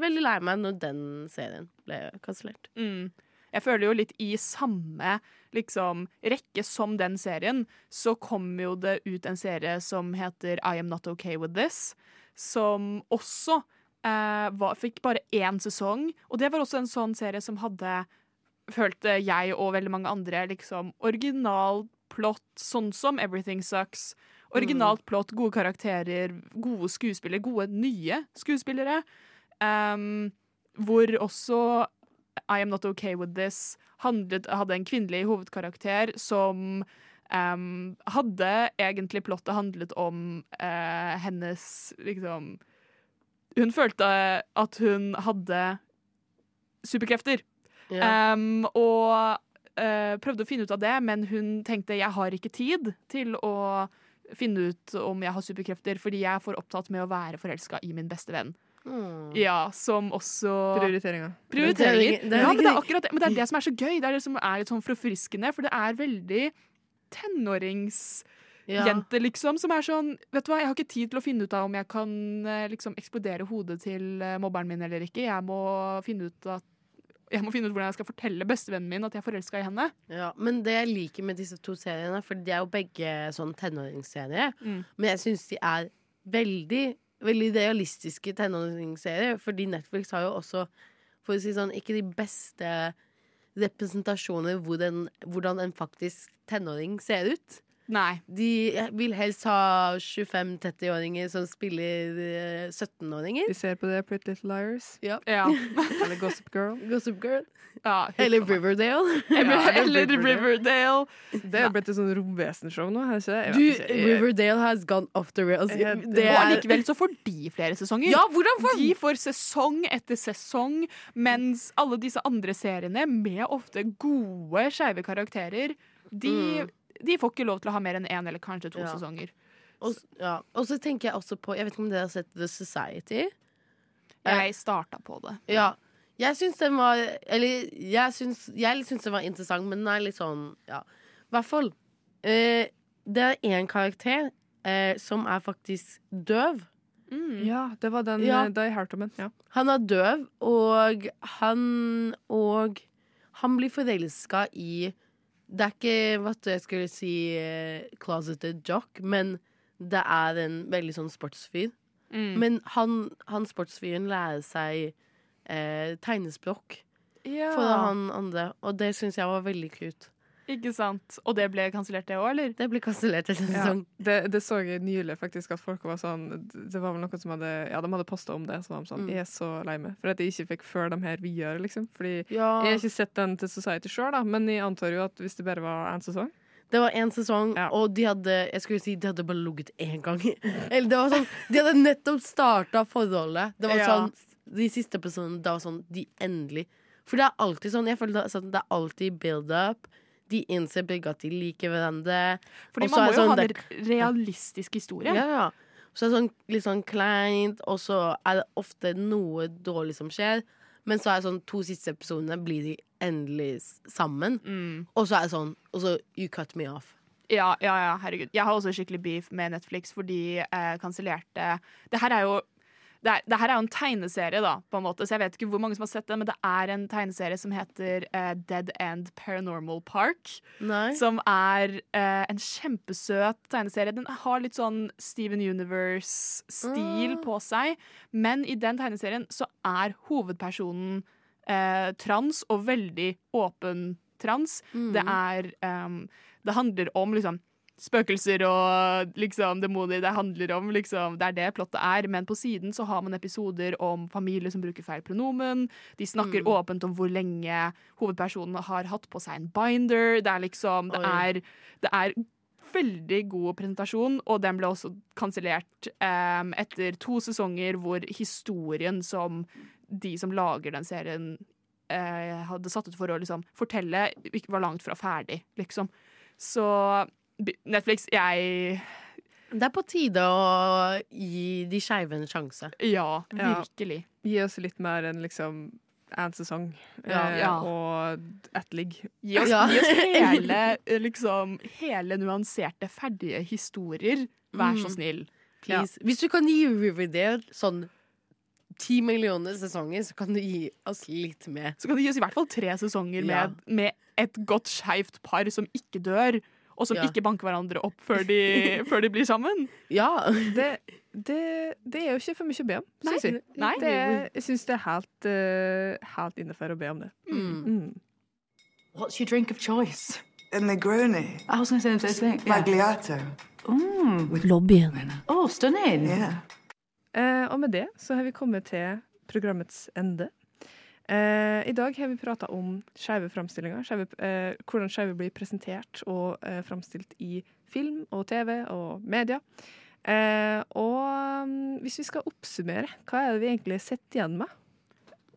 Veldig lei meg når den serien ble kansellert. Mm. Jeg føler jo litt i samme liksom, rekke som den serien, så kom jo det ut en serie som heter I Am Not Okay With This, som også eh, var, fikk bare én sesong. Og det var også en sånn serie som hadde, følte jeg og veldig mange andre, liksom original plott, sånn som Everything Sucks. Originalt plott, gode karakterer, gode skuespillere, gode nye skuespillere. Um, hvor også I Am Not Okay With This handlet, hadde en kvinnelig hovedkarakter som um, hadde egentlig plottet handlet om uh, hennes liksom Hun følte at hun hadde superkrefter. Yeah. Um, og prøvde å finne ut av det, men hun tenkte jeg har ikke tid til å finne ut om jeg har superkrefter, fordi jeg er for opptatt med å være forelska i min beste venn. Mm. Ja, som også Prioriteringer. Prioriteringer. Det er- det er ja, men det er akkurat det. Men det er det som er så gøy. Det er det som er litt sånn forfriskende, for det er veldig tenåringsjente, Ja. liksom, som er sånn Vet du hva, jeg har ikke tid til å finne ut av om jeg kan eh, liksom eksplodere hodet til eh, mobberen min eller ikke. Jeg må finne ut at jeg må finne ut hvordan jeg skal fortelle bestevennen min at jeg er forelska i henne. Ja, men det jeg liker med disse to seriene, for de er jo begge sånn tenåringsserier, Mm. men jeg syns de er veldig, veldig realistiske tenåringsserier, fordi Netflix har jo også, for å si sånn, ikke de beste representasjoner hvor en, hvordan en faktisk tenåring ser ut. Nei. De vil helst ha 25-30-åringer som spiller eh, 17-åringer. Vi ser på det Pretty Little Liars. Ja. *laughs* Eller Gossip Girl. Gossip Girl. ja *laughs* Eller Riverdale. *laughs* Eller, Ja, eller Riverdale. Riverdale. Det er blitt et sånn romvesenshow nå. Du, ikke. Riverdale has gone off the rails. Det Og er allikevel så får de flere sesonger. Ja, hvordan får De får sesong etter sesong, mens alle disse andre seriene, med ofte gode skeive karakterer, de, de får ikke lov til å ha mer enn én eller kanskje to Ja. sesonger. Og, ja. og så tenker jeg også på Jeg vet ikke om dere har sett The Society? Jeg starta på det. Ja. Jeg syns den var Eller jeg syns, jeg syns den var interessant, men den er litt sånn Ja. I hvert fall. Eh, det er én karakter eh, som er faktisk døv. Ja, det var den Ja. da jeg hørte om den. Ja. Han er døv, og han Og han blir forelska i Det er ikke hva jeg skulle si eh, closeted jock, men det er en veldig sånn sportsfyr. Mm. Men han, han sportsfyren lærer seg eh, tegnespråk ja. for han andre, og det syns jeg var veldig kult. Ikke sant. Og det ble kansellert, det òg, eller? Det ble kansellert etter sesong. Ja, det, det så jeg nylig, faktisk, at folk var sånn Det var vel noen som hadde Ja, de hadde posta om det. Så var de sånn Mm. Jeg er så lei meg for at jeg ikke fikk før dem her videre, liksom. Fordi Ja. jeg har ikke sett den til Society sjøl, da, men jeg antar jo at hvis det bare var én sesong Det var én sesong, Ja. og de hadde Jeg skulle si de hadde bare ligget én gang. *laughs* Eller det var sånn De hadde nettopp starta forholdet. Det var Ja. sånn De siste episodene det var sånn De endelig For det er alltid sånn Jeg føler det, sånn, det er alltid build up. De innser begge at de liker hverandre. Fordi man må jo sånn ha en realistisk historie. Ja, ja. Så er det sånn, litt sånn kleint, og så er det ofte noe dårlig som skjer. Men så er det sånn to siste episodene blir de endelig sammen. Mm. Og så er det sånn Og så You cut me off. Ja, ja, ja, herregud. Jeg har også skikkelig beef med Netflix, for de eh, kansellerte Det her er jo det, er, det her er jo en tegneserie, da, på en måte, så jeg vet ikke hvor mange som har sett den, men det er en tegneserie som heter uh, Dead End Paranormal Park. Nei. Som er uh, en kjempesøt tegneserie. Den har litt sånn Steven Universe-stil mm. på seg, men i den tegneserien så er hovedpersonen uh, trans, og veldig åpen trans. Mm. Det er um, Det handler om liksom spøkelser og liksom demoner. Det handler om liksom Det er det plottet er. Men på siden så har man episoder om familier som bruker feil pronomen. De snakker Mm. åpent om hvor lenge hovedpersonen har hatt på seg en binder. Det er liksom Det er, det er veldig god presentasjon, og den ble også kansellert um, etter to sesonger hvor historien som de som lager den serien uh, hadde satt ut for å liksom fortelle, ikke var langt fra ferdig, liksom. Så Netflix, jeg Det er på tide å gi de skeive en sjanse. Ja, Ja. virkelig. Gi oss litt mer enn liksom én sesong Ja. eh, Ja. og ett ligg. Gi oss, Ja. gi oss *laughs* hele, liksom, hele nuanserte, ferdige historier. Vær så Mm. snill. Please. Hvis du kan gi Riverdale sånn ti millioner sesonger, så kan du gi oss litt mer. Så kan du gi oss i hvert fall tre sesonger Ja. med, med et godt skeivt par som ikke dør, og som Ja. ikke banker hverandre opp før de, før de blir sammen. *laughs* Ja. Det, det, det er jo ikke for mye å be om, syns jeg. Nei. Det jeg syns det er helt, uh, helt innafor å be om det. Mm. Mm. What's your drink of choice? A Negroni. I was going to say the same thing. Magliato. Mm. Lobbyen. Oh, stunning. Yeah. Uh, og med det så har vi kommet til programmets ende. Eh, I dag har vi prata om skeive framstillinger. Skjeve, eh, hvordan skeive blir presentert og eh, framstilt i film og TV og media. Eh, og mm, hvis vi skal oppsummere, hva er det vi egentlig sitter igjen med?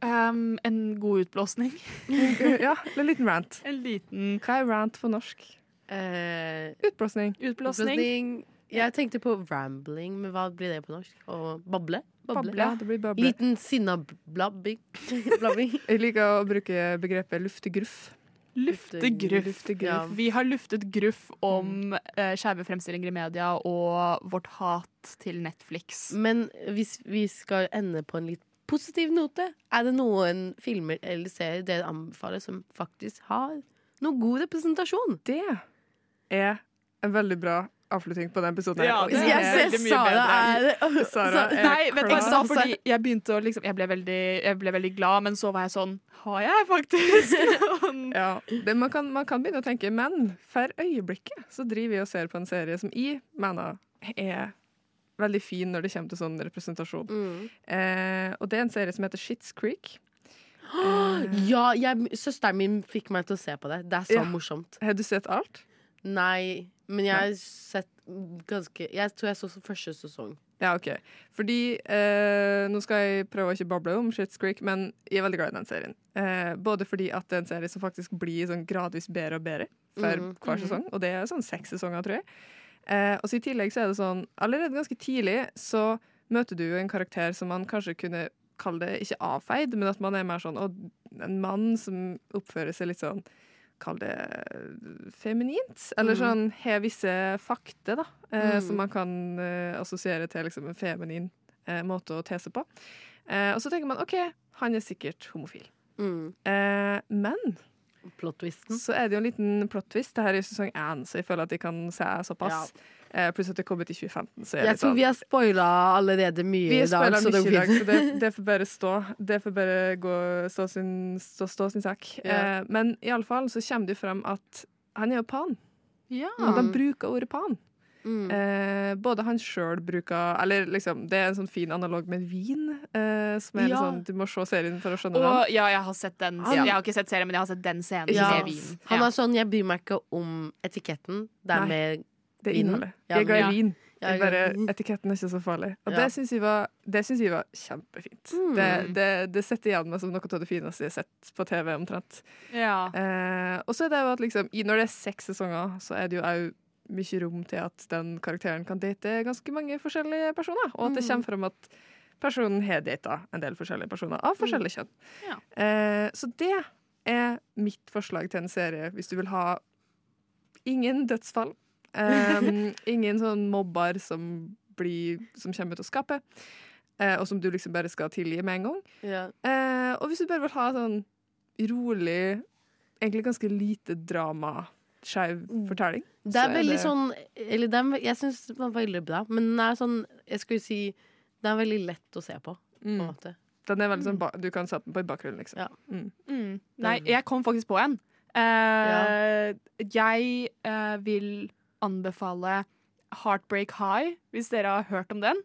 Um, en god utblåsning. *laughs* ja, en liten rant. En liten Hva er rant på norsk? Eh, Utblåsning. utblåsning. Blåsning. Jeg tenkte på rambling, men hva blir det på norsk? Å bable? Bable. Ja, det blir bable. Liten sinnablabbing. blabbing. *laughs* blabbing. Jeg liker å bruke begrepet luftegruff. Luftegruff. Luftegruff. Ja. Vi har luftet gruff om eh, skeive fremstillinger i media og vårt hat til Netflix. Men hvis vi skal ende på en litt positiv note, er det noen filmer eller serier dere anbefaler som faktisk har noe god representasjon? Det er en veldig bra avslutning på den episoden. Ja, det er Jeg ser Sara er Sara er Nei, vet du hva, fordi jeg begynte å liksom Jeg ble veldig, jeg ble veldig glad, men så var jeg sånn Har jeg faktisk? *laughs* Ja, det, man, kan, man kan begynne å tenke, men for øyeblikket så driver vi og ser på en serie som jeg mener er veldig fin når det kommer til sånn representasjon. Mm. Eh, og det er en serie som heter Shits Creek. Uh, *gasps* Ja, jeg, søsteren min fikk meg til å se på det. Det er så Ja. morsomt. har du sett alt? Nei, men jeg har sett ganske Jeg tror jeg så første sesong. Ja, OK. Fordi eh, Nå skal jeg prøve å ikke bable om Shits Creek, men jeg er veldig glad i den serien. Eh, både fordi at det er en serie som faktisk blir sånn gradvis bedre og bedre for Mhm. hver sesong, og det er sånn seks sesonger, tror jeg. Eh, og så I tillegg så er det sånn Allerede ganske tidlig så møter du jo en karakter som man kanskje kunne kalle det ikke avfeid, men at man er mer sånn En mann som oppfører seg litt sånn Kall det feminint. Eller Mhm. sånn har visse fakter, da. Eh, mm. Som man kan eh, assosiere til liksom, en feminin eh, måte å tese på. Eh, og så tenker man OK, han er sikkert homofil. Mm. Eh, men så er det jo en liten plot-twist. Det her er jo sesong én, så jeg føler at de kan se såpass. Eh, pluss at det kom ut i 2015. Så er Jeg tror sånn vi har spoila allerede mye i dag. Så mye i dag, så det, *laughs* det får bare stå. Det får bare gå, stå, sin, stå, stå sin sak. Ja. Eh, men iallfall så kommer det jo frem at han er jo pan. Ja. Og de bruker ordet pan. Mm. Eh, både han sjøl bruker Eller liksom, det er en sånn fin analog med vin. Eh, som er Ja. sånn, Du må se serien for å skjønne den. Ja, jeg har sett den. Han, Jeg har ikke sett serien, men jeg har sett den scenen Ja. med vin. Han er sånn, jeg bryr meg ikke om etiketten. Er mer Det er innholdet. Jeg er glad i vin. Jeg er bare, etiketten er ikke så farlig. Og det syns jeg, jeg var kjempefint. Mm. Det, det, det setter igjen meg som noe av det fineste jeg har sett på TV, omtrent. Ja. Eh, og så er det jo at liksom, når det er seks sesonger, så er det jo òg mye rom til at den karakteren kan date ganske mange forskjellige personer. Og at det Mm. kommer frem at personen har data en del forskjellige personer av forskjellig kjønn. Ja. Eh, så det er mitt forslag til en serie, hvis du vil ha ingen dødsfall. Eh, ingen sånn mobber som, blir, som kommer ut av skapet, uh, og som du liksom bare skal tilgi med en gang. ja. Uh, og hvis du bare vil ha sånn rolig, egentlig ganske lite drama, skeiv fortelling Det er, er veldig sånn Eller det er, jeg syns den var veldig bra, men den er sånn Jeg skulle si Den er veldig lett å se på, på en mm. måte. Den er veldig sånn, Du kan sette den på i bakgrunnen, liksom. Ja. Mm. Mm. Nei, jeg kom faktisk på en. Eh, Jeg uh, vil anbefale Heartbreak High, hvis dere har hørt om den.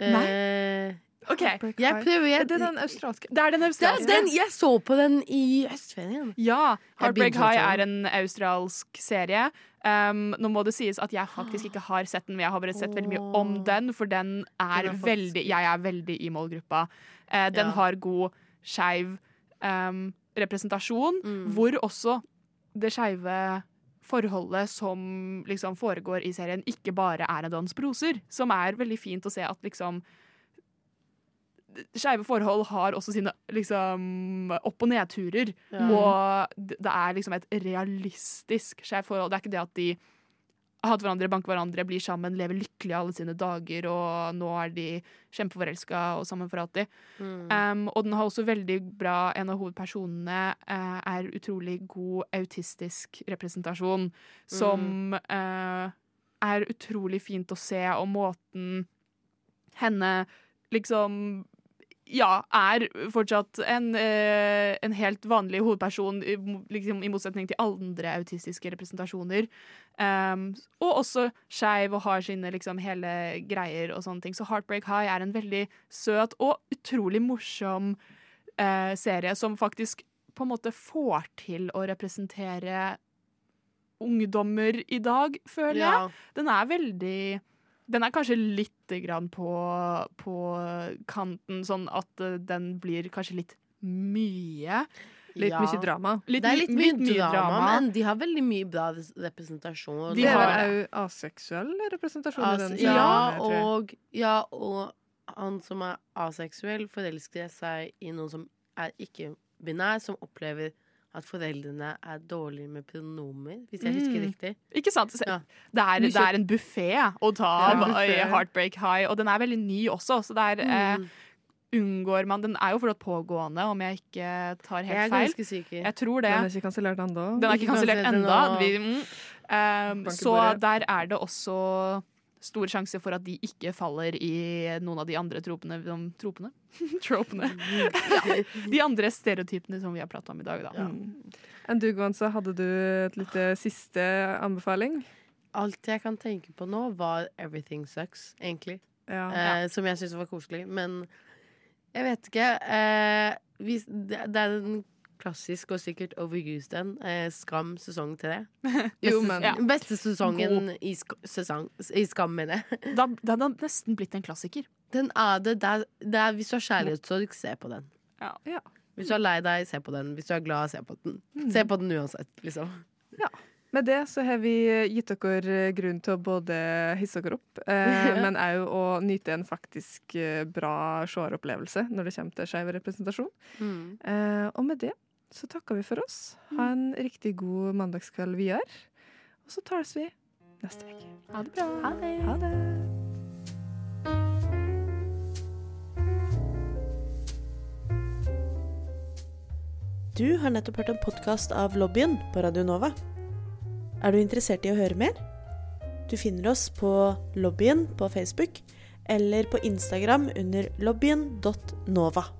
Nei. OK. Jeg prøver Er jeg, det den australske? Det er den det er den, Jeg så på den i høstferien. Ja. Heartbreak High er en australsk serie. Um, nå må det sies at jeg faktisk ikke har sett den, men jeg har bare sett veldig mye om den, for den er, er veldig Jeg er veldig i målgruppa. Uh, den Ja. har god skeiv um, representasjon, Mm. hvor også det skeive forholdet som liksom foregår i serien, ikke bare er en dans proser. Som er veldig fint å se at liksom Skeive forhold har også sine liksom opp- og nedturer. Ja. Og det er liksom et realistisk skeivt forhold. Det er ikke det at de hatt hverandre, banker hverandre, blir sammen, lever lykkelig alle sine dager, og nå er de kjempeforelska og sammen for alltid. Mm. Um, og den har også veldig bra En av hovedpersonene uh, er utrolig god autistisk representasjon, som eh, er utrolig fint å se, og måten henne liksom ja, er fortsatt en, eh, en helt vanlig hovedperson, i liksom, i motsetning til andre autistiske representasjoner. Um, og også skeiv og har sine liksom, hele greier og sånne ting. Så Heartbreak High er en veldig søt og utrolig morsom uh, serie som faktisk på en måte får til å representere ungdommer i dag, føler jeg. Ja. Den er veldig Den er kanskje litt grann på, på kanten, sånn at eh, den blir kanskje litt mye. Litt Ja. mye drama. Litt, det er litt, litt mye, drama, men de har veldig mye bra representasjon. De har òg aseksuell representasjon i den. As ja, og, ja, og han som er aseksuell, forelsker seg i noen som er ikke-binær, som opplever at foreldrene er dårlige med pronomer, hvis jeg husker Mm. riktig. Ikke sant? Se- Ja. Det, er, det er en buffé å ta av Heartbreak High, og den er veldig ny også, så der eh, Mm. unngår man Den er jo fortsatt pågående, om jeg ikke tar helt feil. Jeg er ganske sikker. Jeg tror det. Den er ikke kansellert ennå. Den er ikke kansellert ennå. Mm. Um, så der er det også stor sjanse for at de ikke faller i noen av de andre tropene. De, tropene? *laughs* Tropene. de andre stereotypene som vi har pratet om i dag, da. Ja. Mm. Enn du, Gonza, hadde du et lite siste anbefaling? Alt jeg kan tenke på nå, var 'Everything Sucks', egentlig. Ja. Eh, som jeg syntes var koselig. Men jeg vet ikke. Eh, hvis, det, det er en klassisk og sikkert overused en. Eh, Skam sesong til *laughs* Jo, Beste- men ja. Beste sesongen i, sk sesong, i Skam, mener jeg. *laughs* Da, det hadde nesten blitt en klassiker. Den er det. det, er, det er, hvis du har kjærlighetssorg, se på den. Ja. Ja. Hvis du er lei deg, se på den. Hvis du er glad, se på den. Se på den uansett, liksom. Med det så har vi gitt dere grunn til å både hisse dere opp, eh, *laughs* men òg å nyte en faktisk eh, bra seeropplevelse når det kommer til skeiv representasjon. Mm. Eh, og med det så takker vi for oss. Ha en riktig god mandagskveld videre. Og så tales vi neste uke. Ha det bra. Ha det. Ha det. Du har nettopp hørt en podkast av Lobbyen på Radio Nova. Er du interessert i å høre mer? Du finner oss på Lobbyen på Facebook eller på Instagram under lobbyen.nova.